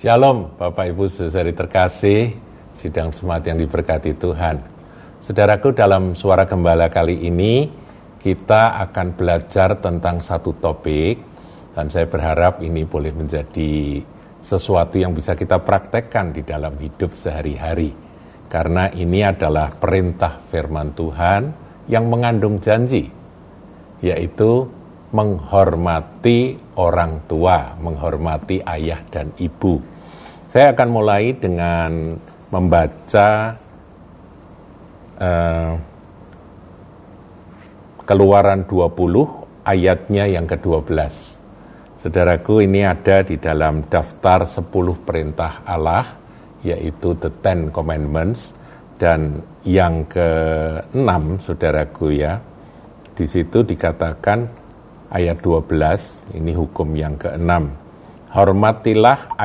Shalom Bapak Ibu saudari terkasih, sidang semat yang diberkati Tuhan. Saudaraku dalam suara gembala kali ini kita akan belajar tentang satu topik dan saya berharap ini boleh menjadi sesuatu yang bisa kita praktekkan di dalam hidup sehari-hari. Karena ini adalah perintah firman Tuhan yang mengandung janji, yaitu menghormati orang tua, menghormati ayah dan ibu. Saya akan mulai dengan membaca uh, Keluaran 20 ayatnya yang ke-12. Saudaraku ini ada di dalam daftar 10 perintah Allah yaitu the Ten Commandments dan yang ke-6 saudaraku ya di situ dikatakan ayat 12, ini hukum yang keenam. Hormatilah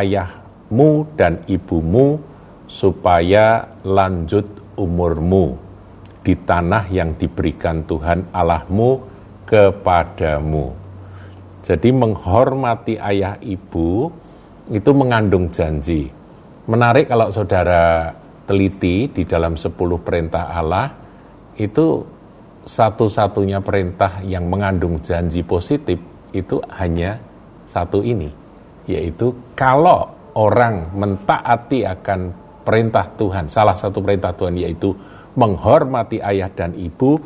ayahmu dan ibumu supaya lanjut umurmu di tanah yang diberikan Tuhan Allahmu kepadamu. Jadi menghormati ayah ibu itu mengandung janji. Menarik kalau saudara teliti di dalam 10 perintah Allah itu satu-satunya perintah yang mengandung janji positif itu hanya satu ini, yaitu kalau orang mentaati akan perintah Tuhan, salah satu perintah Tuhan yaitu menghormati ayah dan ibu,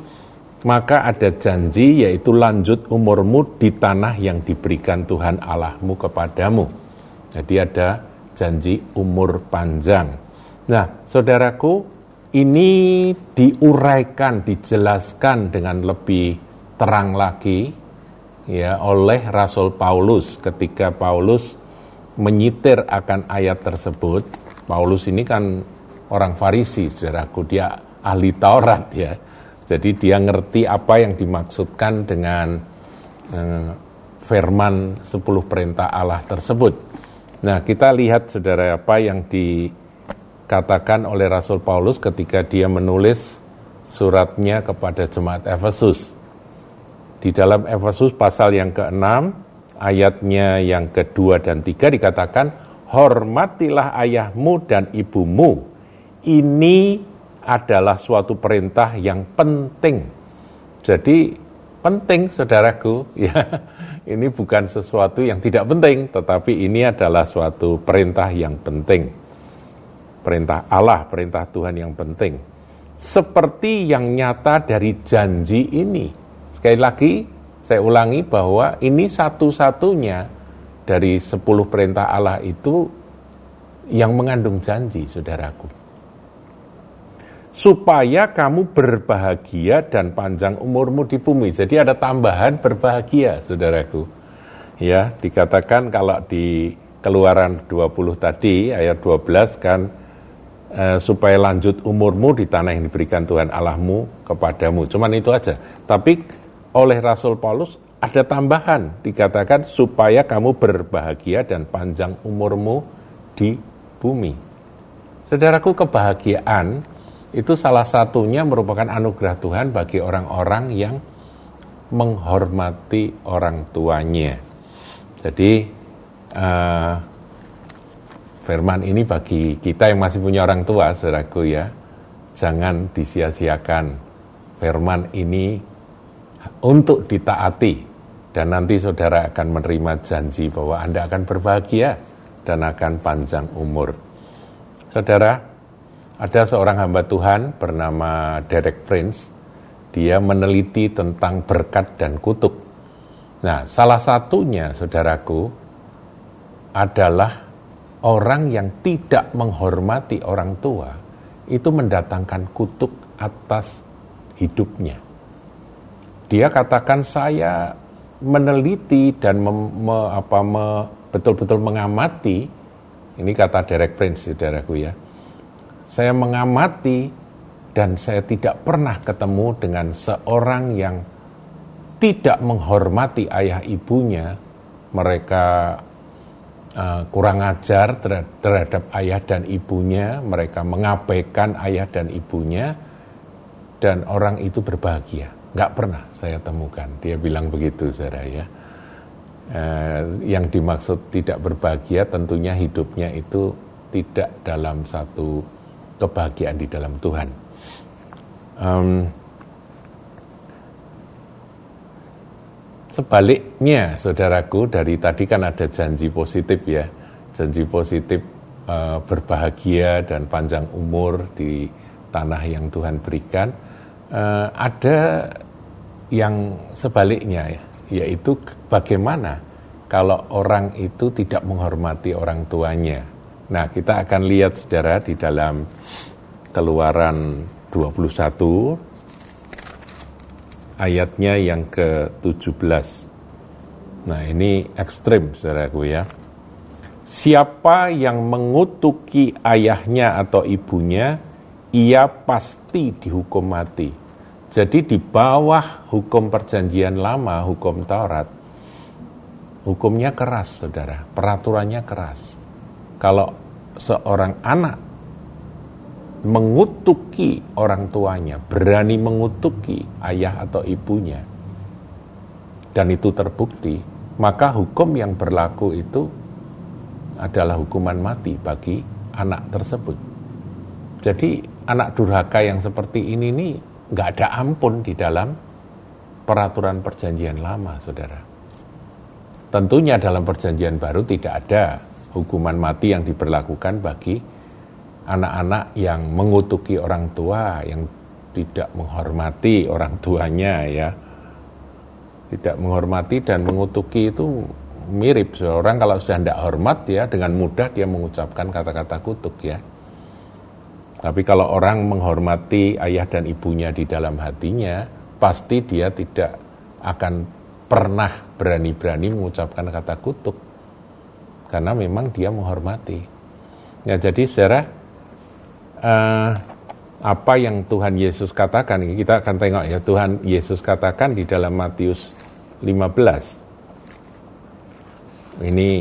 maka ada janji yaitu lanjut umurmu di tanah yang diberikan Tuhan Allahmu kepadamu. Jadi ada janji umur panjang. Nah, saudaraku, ini diuraikan, dijelaskan dengan lebih terang lagi ya oleh Rasul Paulus ketika Paulus menyitir akan ayat tersebut. Paulus ini kan orang Farisi, saudaraku, dia ahli Taurat ya. Jadi dia ngerti apa yang dimaksudkan dengan eh, firman 10 perintah Allah tersebut. Nah, kita lihat saudara apa yang di dikatakan oleh Rasul Paulus ketika dia menulis suratnya kepada jemaat Efesus. Di dalam Efesus pasal yang ke-6, ayatnya yang kedua dan tiga dikatakan, Hormatilah ayahmu dan ibumu. Ini adalah suatu perintah yang penting. Jadi penting saudaraku, ya ini bukan sesuatu yang tidak penting, tetapi ini adalah suatu perintah yang penting perintah Allah, perintah Tuhan yang penting. Seperti yang nyata dari janji ini. Sekali lagi, saya ulangi bahwa ini satu-satunya dari sepuluh perintah Allah itu yang mengandung janji, saudaraku. Supaya kamu berbahagia dan panjang umurmu di bumi. Jadi ada tambahan berbahagia, saudaraku. Ya, dikatakan kalau di Keluaran 20 tadi ayat 12 kan eh, supaya lanjut umurmu di tanah yang diberikan Tuhan Allahmu kepadamu. Cuman itu aja. Tapi oleh Rasul Paulus ada tambahan dikatakan supaya kamu berbahagia dan panjang umurmu di bumi. Saudaraku kebahagiaan itu salah satunya merupakan anugerah Tuhan bagi orang-orang yang menghormati orang tuanya. Jadi uh, firman ini bagi kita yang masih punya orang tua, saudaraku ya, jangan disia-siakan. Firman ini untuk ditaati dan nanti saudara akan menerima janji bahwa Anda akan berbahagia dan akan panjang umur. Saudara, ada seorang hamba Tuhan bernama Derek Prince. Dia meneliti tentang berkat dan kutuk. Nah, salah satunya, saudaraku, adalah orang yang tidak menghormati orang tua itu mendatangkan kutuk atas hidupnya. Dia katakan saya meneliti dan mem, me, apa, me, betul-betul mengamati, ini kata Derek Prince, saudaraku ya, saya mengamati dan saya tidak pernah ketemu dengan seorang yang tidak menghormati ayah ibunya, mereka uh, kurang ajar terhadap ayah dan ibunya, mereka mengabaikan ayah dan ibunya, dan orang itu berbahagia. Nggak pernah saya temukan, dia bilang begitu, saudara ya. Eh, yang dimaksud tidak berbahagia tentunya hidupnya itu tidak dalam satu kebahagiaan di dalam Tuhan. Um, sebaliknya, saudaraku, dari tadi kan ada janji positif ya, janji positif uh, berbahagia dan panjang umur di tanah yang Tuhan berikan. Uh, ada yang sebaliknya ya, yaitu bagaimana kalau orang itu tidak menghormati orang tuanya. Nah, kita akan lihat saudara di dalam Keluaran 21 ayatnya yang ke-17. Nah, ini ekstrim saudaraku ya. Siapa yang mengutuki ayahnya atau ibunya, ia pasti dihukum mati. Jadi di bawah hukum perjanjian lama, hukum Taurat, hukumnya keras, saudara. Peraturannya keras. Kalau seorang anak mengutuki orang tuanya, berani mengutuki ayah atau ibunya, dan itu terbukti, maka hukum yang berlaku itu adalah hukuman mati bagi anak tersebut. Jadi anak durhaka yang seperti ini nih nggak ada ampun di dalam peraturan perjanjian lama, saudara. Tentunya dalam perjanjian baru tidak ada hukuman mati yang diberlakukan bagi anak-anak yang mengutuki orang tua, yang tidak menghormati orang tuanya ya. Tidak menghormati dan mengutuki itu mirip. Seorang kalau sudah tidak hormat ya dengan mudah dia mengucapkan kata-kata kutuk ya. Tapi kalau orang menghormati ayah dan ibunya di dalam hatinya, pasti dia tidak akan pernah berani-berani mengucapkan kata kutuk. Karena memang dia menghormati. Ya, jadi secara uh, apa yang Tuhan Yesus katakan, kita akan tengok ya, Tuhan Yesus katakan di dalam Matius 15. Ini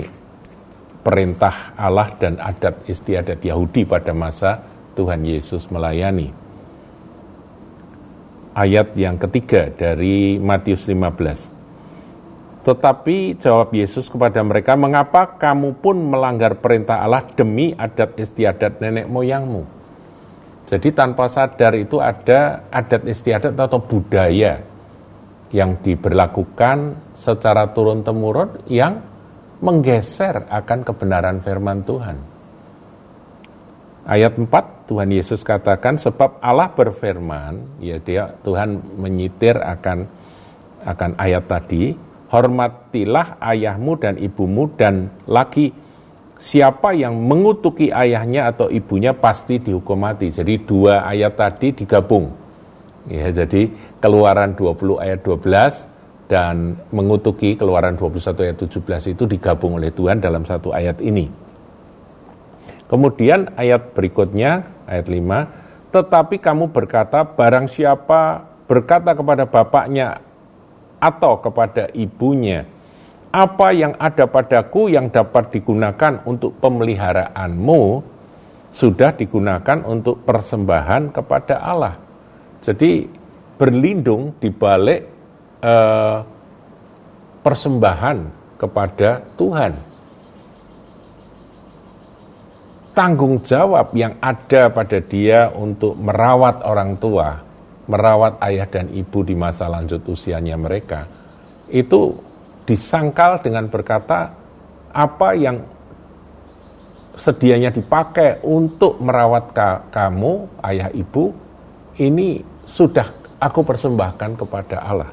perintah Allah dan adat istiadat Yahudi pada masa Tuhan Yesus melayani. Ayat yang ketiga dari Matius 15. Tetapi jawab Yesus kepada mereka, mengapa kamu pun melanggar perintah Allah demi adat istiadat nenek moyangmu? Jadi tanpa sadar itu ada adat istiadat atau budaya yang diberlakukan secara turun-temurun yang menggeser akan kebenaran firman Tuhan. Ayat 4 Tuhan Yesus katakan sebab Allah berfirman, ya dia Tuhan menyitir akan akan ayat tadi, hormatilah ayahmu dan ibumu dan lagi siapa yang mengutuki ayahnya atau ibunya pasti dihukum mati. Jadi dua ayat tadi digabung. Ya, jadi Keluaran 20 ayat 12 dan mengutuki Keluaran 21 ayat 17 itu digabung oleh Tuhan dalam satu ayat ini. Kemudian ayat berikutnya, ayat 5, tetapi kamu berkata barang siapa berkata kepada bapaknya atau kepada ibunya, apa yang ada padaku yang dapat digunakan untuk pemeliharaanmu sudah digunakan untuk persembahan kepada Allah. Jadi berlindung di balik eh, persembahan kepada Tuhan. Tanggung jawab yang ada pada dia untuk merawat orang tua, merawat ayah dan ibu di masa lanjut usianya mereka, itu disangkal dengan berkata apa yang sedianya dipakai untuk merawat ka kamu, ayah ibu, ini sudah aku persembahkan kepada Allah.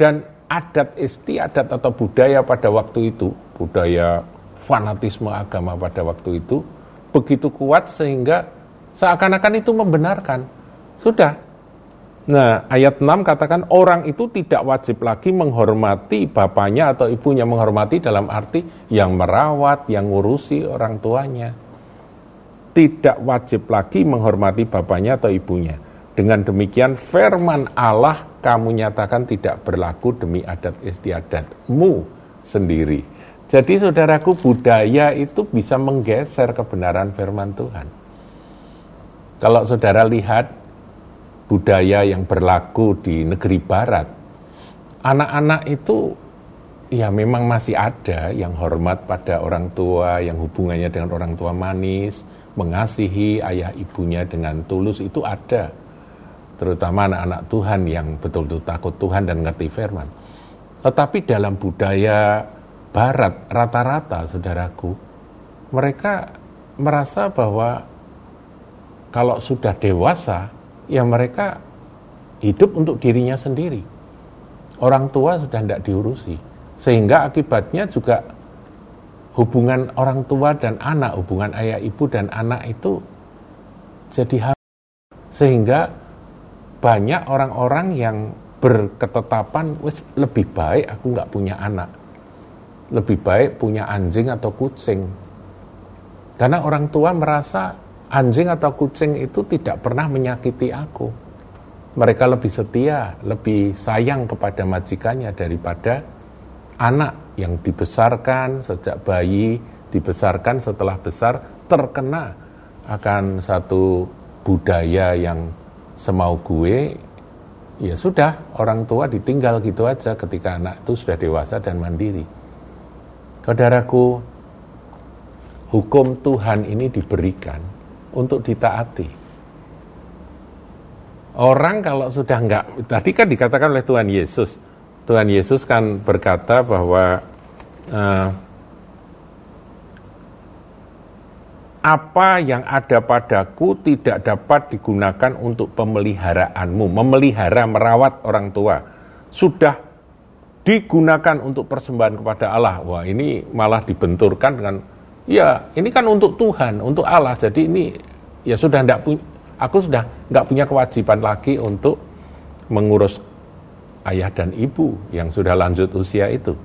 Dan adat istiadat atau budaya pada waktu itu, budaya fanatisme agama pada waktu itu begitu kuat sehingga seakan-akan itu membenarkan. Sudah. Nah, ayat 6 katakan orang itu tidak wajib lagi menghormati bapaknya atau ibunya menghormati dalam arti yang merawat, yang ngurusi orang tuanya. Tidak wajib lagi menghormati bapaknya atau ibunya. Dengan demikian firman Allah kamu nyatakan tidak berlaku demi adat istiadatmu sendiri. Jadi saudaraku budaya itu bisa menggeser kebenaran firman Tuhan. Kalau saudara lihat budaya yang berlaku di negeri barat anak-anak itu ya memang masih ada yang hormat pada orang tua, yang hubungannya dengan orang tua manis, mengasihi ayah ibunya dengan tulus itu ada. Terutama anak-anak Tuhan yang betul-betul takut Tuhan dan ngerti firman. Tetapi dalam budaya barat rata-rata saudaraku, mereka merasa bahwa kalau sudah dewasa, ya mereka hidup untuk dirinya sendiri orang tua sudah tidak diurusi. Sehingga akibatnya juga hubungan orang tua dan anak, hubungan ayah ibu dan anak itu jadi hal. Sehingga banyak orang-orang yang berketetapan, lebih baik aku nggak punya anak. Lebih baik punya anjing atau kucing. Karena orang tua merasa anjing atau kucing itu tidak pernah menyakiti aku mereka lebih setia, lebih sayang kepada majikannya daripada anak yang dibesarkan sejak bayi, dibesarkan setelah besar, terkena akan satu budaya yang semau gue, ya sudah, orang tua ditinggal gitu aja ketika anak itu sudah dewasa dan mandiri. Saudaraku, hukum Tuhan ini diberikan untuk ditaati. Orang kalau sudah enggak, tadi kan dikatakan oleh Tuhan Yesus, Tuhan Yesus kan berkata bahwa uh, apa yang ada padaku tidak dapat digunakan untuk pemeliharaanmu, memelihara, merawat orang tua. Sudah digunakan untuk persembahan kepada Allah. Wah, ini malah dibenturkan dengan ya, ini kan untuk Tuhan, untuk Allah. Jadi ini ya sudah tidak punya Aku sudah nggak punya kewajiban lagi untuk mengurus ayah dan ibu yang sudah lanjut usia itu.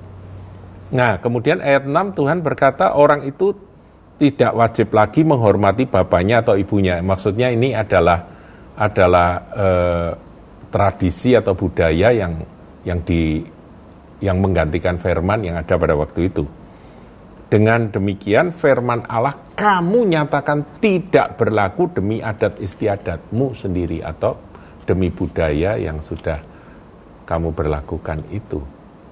Nah, kemudian ayat 6 Tuhan berkata orang itu tidak wajib lagi menghormati bapaknya atau ibunya. Maksudnya ini adalah adalah eh, tradisi atau budaya yang yang di yang menggantikan firman yang ada pada waktu itu. Dengan demikian firman Allah kamu nyatakan tidak berlaku demi adat istiadatmu sendiri atau demi budaya yang sudah kamu berlakukan itu.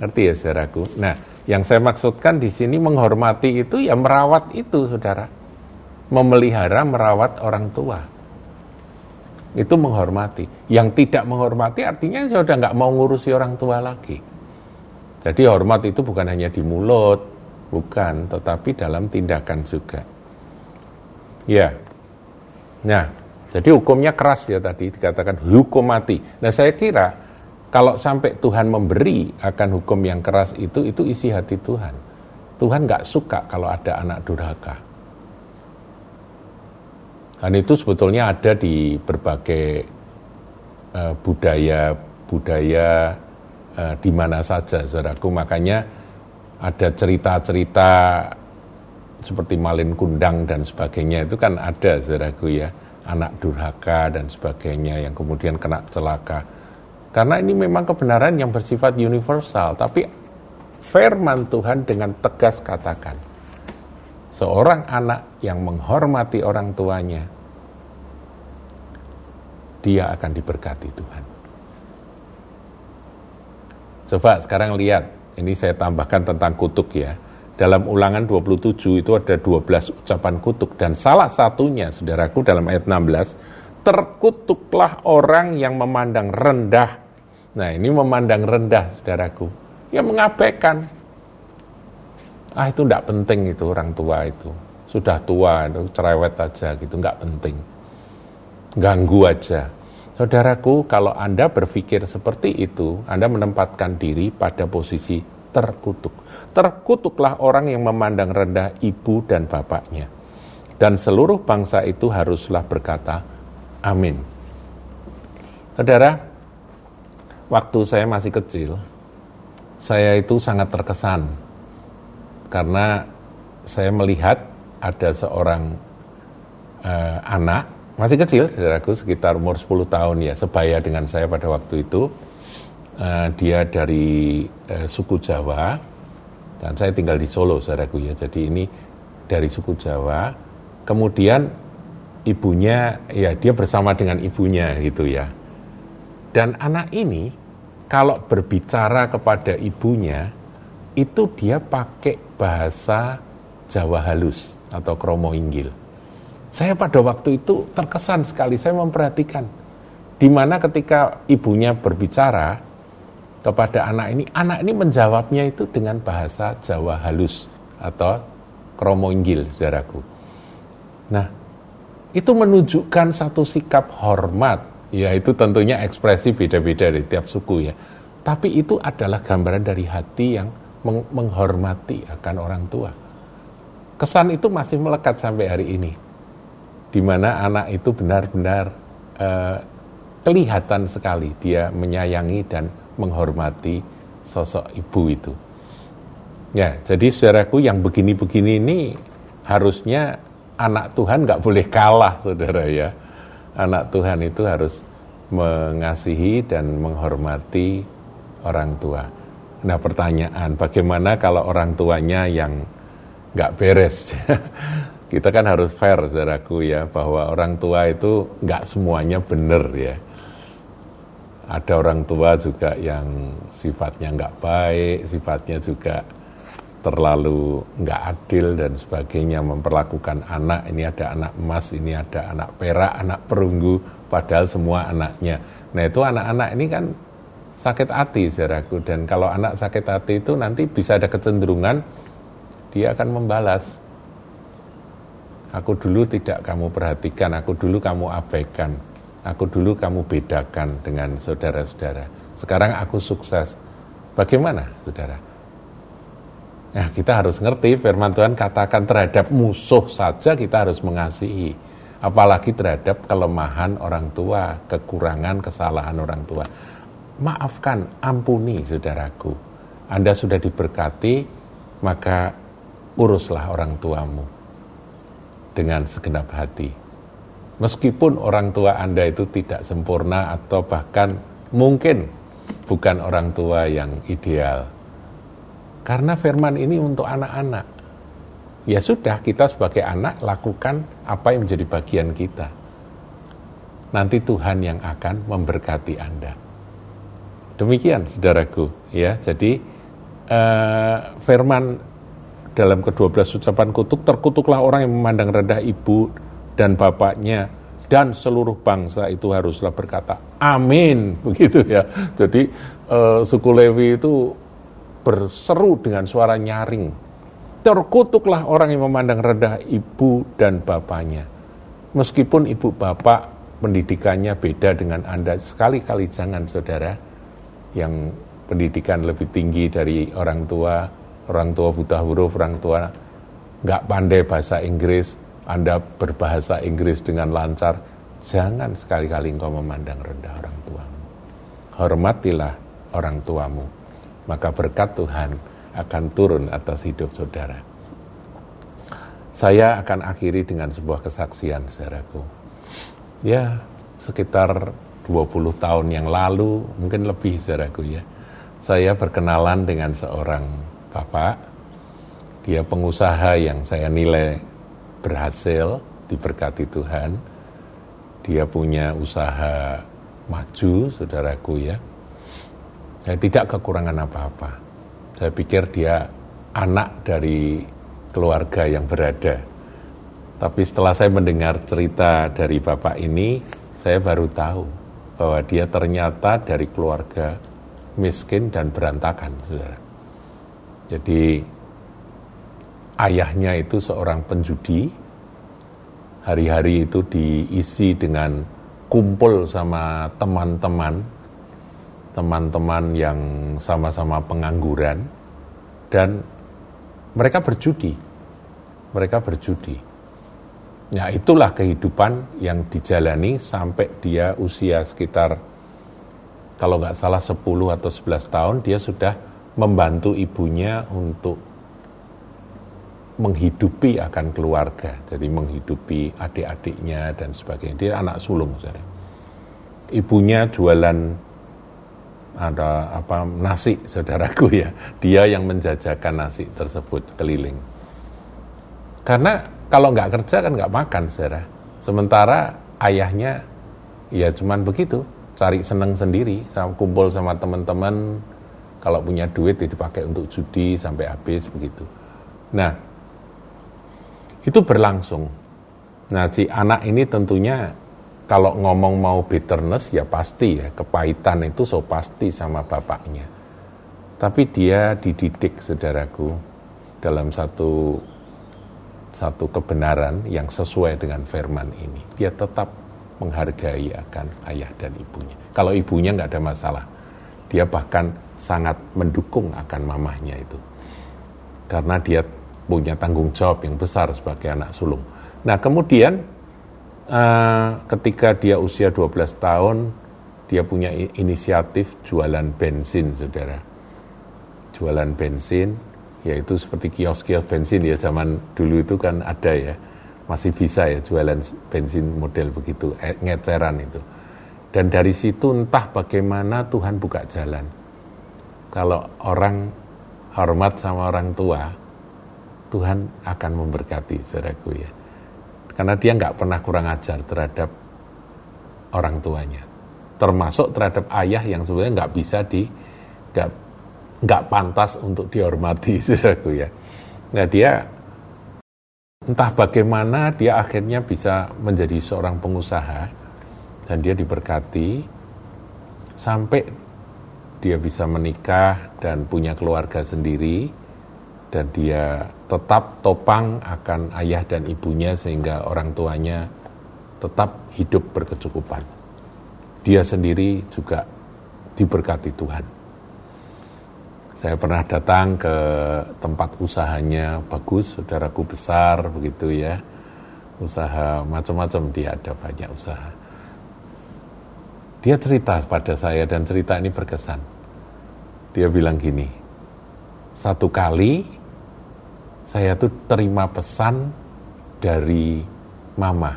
Ngerti ya saudaraku? Nah, yang saya maksudkan di sini menghormati itu ya merawat itu saudara. Memelihara, merawat orang tua. Itu menghormati. Yang tidak menghormati artinya sudah nggak mau ngurusi orang tua lagi. Jadi hormat itu bukan hanya di mulut, Bukan, tetapi dalam tindakan juga. Ya. Nah, jadi hukumnya keras ya tadi dikatakan hukum mati. Nah, saya kira kalau sampai Tuhan memberi akan hukum yang keras itu, itu isi hati Tuhan. Tuhan nggak suka kalau ada anak durhaka. Dan itu sebetulnya ada di berbagai uh, budaya budaya uh, di mana saja, saudaraku. Makanya ada cerita-cerita seperti malin kundang dan sebagainya itu kan ada saudaraku ya. Anak durhaka dan sebagainya yang kemudian kena celaka. Karena ini memang kebenaran yang bersifat universal tapi firman Tuhan dengan tegas katakan seorang anak yang menghormati orang tuanya dia akan diberkati Tuhan coba sekarang lihat ini saya tambahkan tentang kutuk ya. Dalam ulangan 27 itu ada 12 ucapan kutuk. Dan salah satunya, saudaraku, dalam ayat 16, terkutuklah orang yang memandang rendah. Nah ini memandang rendah, saudaraku. Ya mengabaikan. Ah itu tidak penting itu orang tua itu. Sudah tua, itu cerewet aja gitu, nggak penting. Ganggu aja. Saudaraku, kalau Anda berpikir seperti itu, Anda menempatkan diri pada posisi terkutuk. Terkutuklah orang yang memandang rendah ibu dan bapaknya. Dan seluruh bangsa itu haruslah berkata, amin. Saudara, waktu saya masih kecil, saya itu sangat terkesan. Karena saya melihat ada seorang uh, anak masih kecil, saudaraku, sekitar umur 10 tahun ya, sebaya dengan saya pada waktu itu. Uh, dia dari uh, suku Jawa, dan saya tinggal di Solo, saudaraku ya. Jadi ini dari suku Jawa. Kemudian ibunya, ya dia bersama dengan ibunya gitu ya. Dan anak ini kalau berbicara kepada ibunya, itu dia pakai bahasa Jawa halus atau kromo inggil. Saya pada waktu itu terkesan sekali, saya memperhatikan di mana ketika ibunya berbicara kepada anak ini, anak ini menjawabnya itu dengan bahasa Jawa halus atau kromo inggil, saudaraku. Nah, itu menunjukkan satu sikap hormat, ya itu tentunya ekspresi beda-beda dari tiap suku ya. Tapi itu adalah gambaran dari hati yang menghormati akan orang tua. Kesan itu masih melekat sampai hari ini, di mana anak itu benar-benar uh, kelihatan sekali dia menyayangi dan menghormati sosok ibu itu. Ya, jadi saudaraku yang begini-begini ini harusnya anak Tuhan nggak boleh kalah, saudara ya. Anak Tuhan itu harus mengasihi dan menghormati orang tua. Nah pertanyaan, bagaimana kalau orang tuanya yang nggak beres? Kita kan harus fair, saudaraku ya, bahwa orang tua itu nggak semuanya benar ya. Ada orang tua juga yang sifatnya nggak baik, sifatnya juga terlalu nggak adil dan sebagainya memperlakukan anak ini ada anak emas ini ada anak perak anak perunggu padahal semua anaknya nah itu anak-anak ini kan sakit hati saudaraku dan kalau anak sakit hati itu nanti bisa ada kecenderungan dia akan membalas aku dulu tidak kamu perhatikan aku dulu kamu abaikan aku dulu kamu bedakan dengan saudara-saudara sekarang aku sukses bagaimana saudara Nah, kita harus ngerti firman Tuhan katakan terhadap musuh saja kita harus mengasihi. Apalagi terhadap kelemahan orang tua, kekurangan, kesalahan orang tua. Maafkan, ampuni saudaraku. Anda sudah diberkati, maka uruslah orang tuamu dengan segenap hati. Meskipun orang tua Anda itu tidak sempurna atau bahkan mungkin bukan orang tua yang ideal karena firman ini untuk anak-anak. Ya sudah, kita sebagai anak lakukan apa yang menjadi bagian kita. Nanti Tuhan yang akan memberkati Anda. Demikian, saudaraku. Ya, jadi uh, firman dalam ke-12 ucapan kutuk, terkutuklah orang yang memandang rendah ibu dan bapaknya dan seluruh bangsa itu haruslah berkata amin begitu ya. Jadi uh, suku Lewi itu berseru dengan suara nyaring. Terkutuklah orang yang memandang rendah ibu dan bapaknya. Meskipun ibu bapak pendidikannya beda dengan Anda, sekali-kali jangan saudara yang pendidikan lebih tinggi dari orang tua, orang tua buta huruf, orang tua nggak pandai bahasa Inggris, Anda berbahasa Inggris dengan lancar, jangan sekali-kali engkau memandang rendah orang tuamu. Hormatilah orang tuamu maka berkat Tuhan akan turun atas hidup saudara. Saya akan akhiri dengan sebuah kesaksian, saudaraku. Ya, sekitar 20 tahun yang lalu, mungkin lebih, saudaraku ya. Saya berkenalan dengan seorang bapak, dia pengusaha yang saya nilai berhasil, diberkati Tuhan. Dia punya usaha maju, saudaraku ya saya tidak kekurangan apa-apa. Saya pikir dia anak dari keluarga yang berada. Tapi setelah saya mendengar cerita dari bapak ini, saya baru tahu bahwa dia ternyata dari keluarga miskin dan berantakan, saudara. Jadi ayahnya itu seorang penjudi, hari-hari itu diisi dengan kumpul sama teman-teman teman-teman yang sama-sama pengangguran dan mereka berjudi. Mereka berjudi. Ya itulah kehidupan yang dijalani sampai dia usia sekitar kalau nggak salah 10 atau 11 tahun dia sudah membantu ibunya untuk menghidupi akan keluarga. Jadi menghidupi adik-adiknya dan sebagainya. Dia anak sulung. Saudara. Ibunya jualan ada apa nasi saudaraku ya dia yang menjajakan nasi tersebut keliling karena kalau nggak kerja kan nggak makan saudara sementara ayahnya ya cuman begitu cari seneng sendiri, kumpul sama teman-teman, kalau punya duit ya dipakai untuk judi sampai habis begitu. Nah, itu berlangsung. Nah, si anak ini tentunya kalau ngomong mau bitterness ya pasti ya, kepahitan itu so pasti sama bapaknya. Tapi dia dididik saudaraku dalam satu satu kebenaran yang sesuai dengan firman ini. Dia tetap menghargai akan ayah dan ibunya. Kalau ibunya nggak ada masalah, dia bahkan sangat mendukung akan mamahnya itu. Karena dia punya tanggung jawab yang besar sebagai anak sulung. Nah kemudian uh, ketika dia usia 12 tahun, dia punya inisiatif jualan bensin, saudara. Jualan bensin, yaitu seperti kios-kios bensin ya zaman dulu itu kan ada ya, masih bisa ya jualan bensin model begitu, eh, ngeceran itu. Dan dari situ entah bagaimana Tuhan buka jalan. Kalau orang hormat sama orang tua, Tuhan akan memberkati, saudaraku ya. Karena dia nggak pernah kurang ajar terhadap orang tuanya. Termasuk terhadap ayah yang sebenarnya nggak bisa di, nggak, nggak pantas untuk dihormati, saudaraku ya. Nah dia entah bagaimana dia akhirnya bisa menjadi seorang pengusaha dan dia diberkati sampai dia bisa menikah dan punya keluarga sendiri dan dia tetap topang akan ayah dan ibunya sehingga orang tuanya tetap hidup berkecukupan. Dia sendiri juga diberkati Tuhan. Saya pernah datang ke tempat usahanya bagus, saudaraku besar begitu ya. Usaha macam-macam dia ada banyak usaha dia cerita pada saya dan cerita ini berkesan. Dia bilang gini, satu kali saya tuh terima pesan dari mama.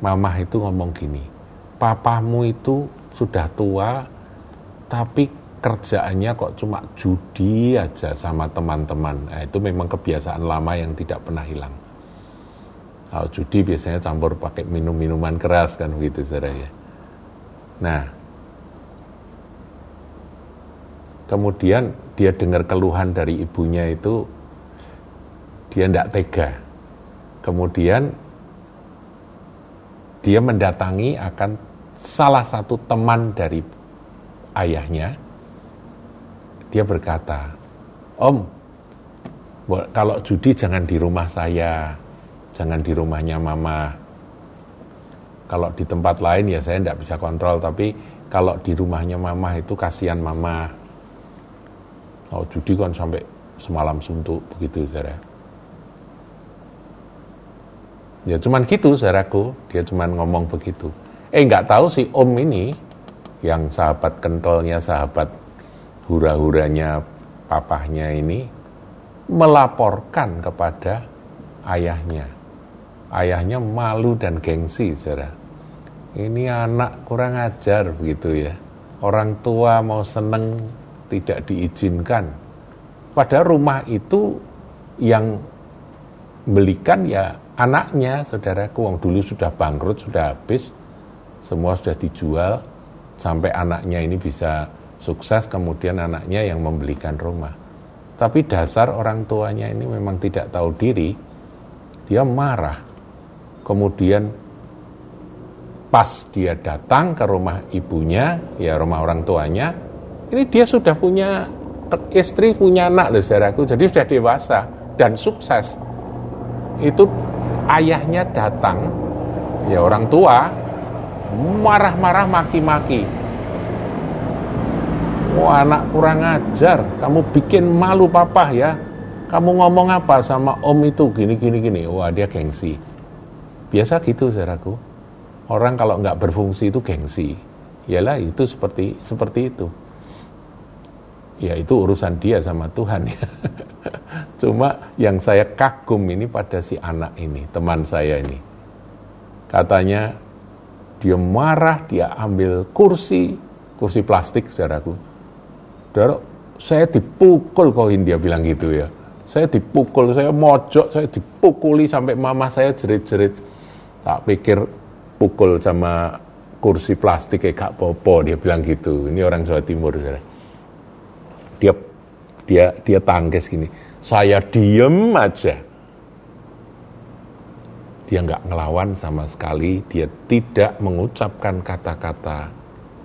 Mama itu ngomong gini, papamu itu sudah tua, tapi kerjaannya kok cuma judi aja sama teman-teman. Nah, itu memang kebiasaan lama yang tidak pernah hilang. Kalau judi biasanya campur pakai minum-minuman keras kan begitu saudara ya. Nah, kemudian dia dengar keluhan dari ibunya itu dia tidak tega. Kemudian dia mendatangi akan salah satu teman dari ayahnya. Dia berkata, Om, kalau judi jangan di rumah saya, jangan di rumahnya mama. Kalau di tempat lain ya saya tidak bisa kontrol, tapi kalau di rumahnya mama itu kasihan mama. Kalau judi kan sampai semalam suntuk begitu saudara. Ya cuman gitu saudaraku, dia cuman ngomong begitu. Eh nggak tahu si om ini yang sahabat kentolnya, sahabat hura-huranya papahnya ini melaporkan kepada ayahnya ayahnya malu dan gengsi, saudara. Ini anak kurang ajar begitu ya. Orang tua mau seneng tidak diizinkan. Pada rumah itu yang belikan ya anaknya, saudara. Wong dulu sudah bangkrut, sudah habis, semua sudah dijual, sampai anaknya ini bisa sukses, kemudian anaknya yang membelikan rumah. Tapi dasar orang tuanya ini memang tidak tahu diri, dia marah kemudian pas dia datang ke rumah ibunya, ya rumah orang tuanya, ini dia sudah punya istri, punya anak loh saudaraku, jadi sudah dewasa dan sukses. Itu ayahnya datang, ya orang tua, marah-marah maki-maki. Wah anak kurang ajar, kamu bikin malu papa ya. Kamu ngomong apa sama om itu gini gini gini. Wah dia gengsi Biasa gitu saudaraku. Orang kalau nggak berfungsi itu gengsi. Yalah itu seperti seperti itu. Ya itu urusan dia sama Tuhan ya. Cuma yang saya kagum ini pada si anak ini, teman saya ini. Katanya dia marah, dia ambil kursi, kursi plastik saudaraku. Saudara, saya dipukul koin dia bilang gitu ya. Saya dipukul, saya mojok, saya dipukuli sampai mama saya jerit-jerit tak pikir pukul sama kursi plastik kayak gak popo dia bilang gitu ini orang Jawa Timur saudara dia dia dia tangkis gini. Saya diem aja. Dia nggak ngelawan sama sekali. Dia tidak mengucapkan kata-kata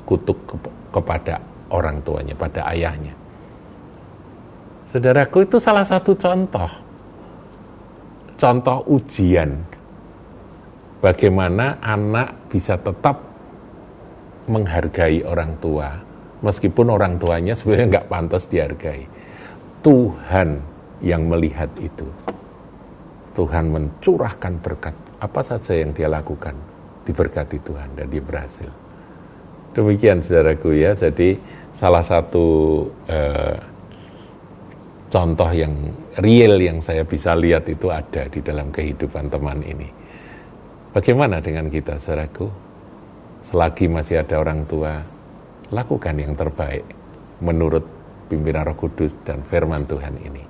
kutuk ke, kepada orang tuanya pada ayahnya. Saudaraku itu salah satu contoh. Contoh ujian. Bagaimana anak bisa tetap menghargai orang tua, meskipun orang tuanya sebenarnya nggak pantas dihargai. Tuhan yang melihat itu. Tuhan mencurahkan berkat apa saja yang dia lakukan diberkati Tuhan dan dia berhasil. Demikian saudaraku ya, jadi salah satu eh, contoh yang real yang saya bisa lihat itu ada di dalam kehidupan teman ini. Bagaimana dengan kita saudaraku? selagi masih ada orang tua, lakukan yang terbaik menurut pimpinan Roh Kudus dan firman Tuhan ini.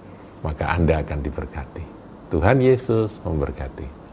Maka Anda akan diberkati. Tuhan Yesus memberkati.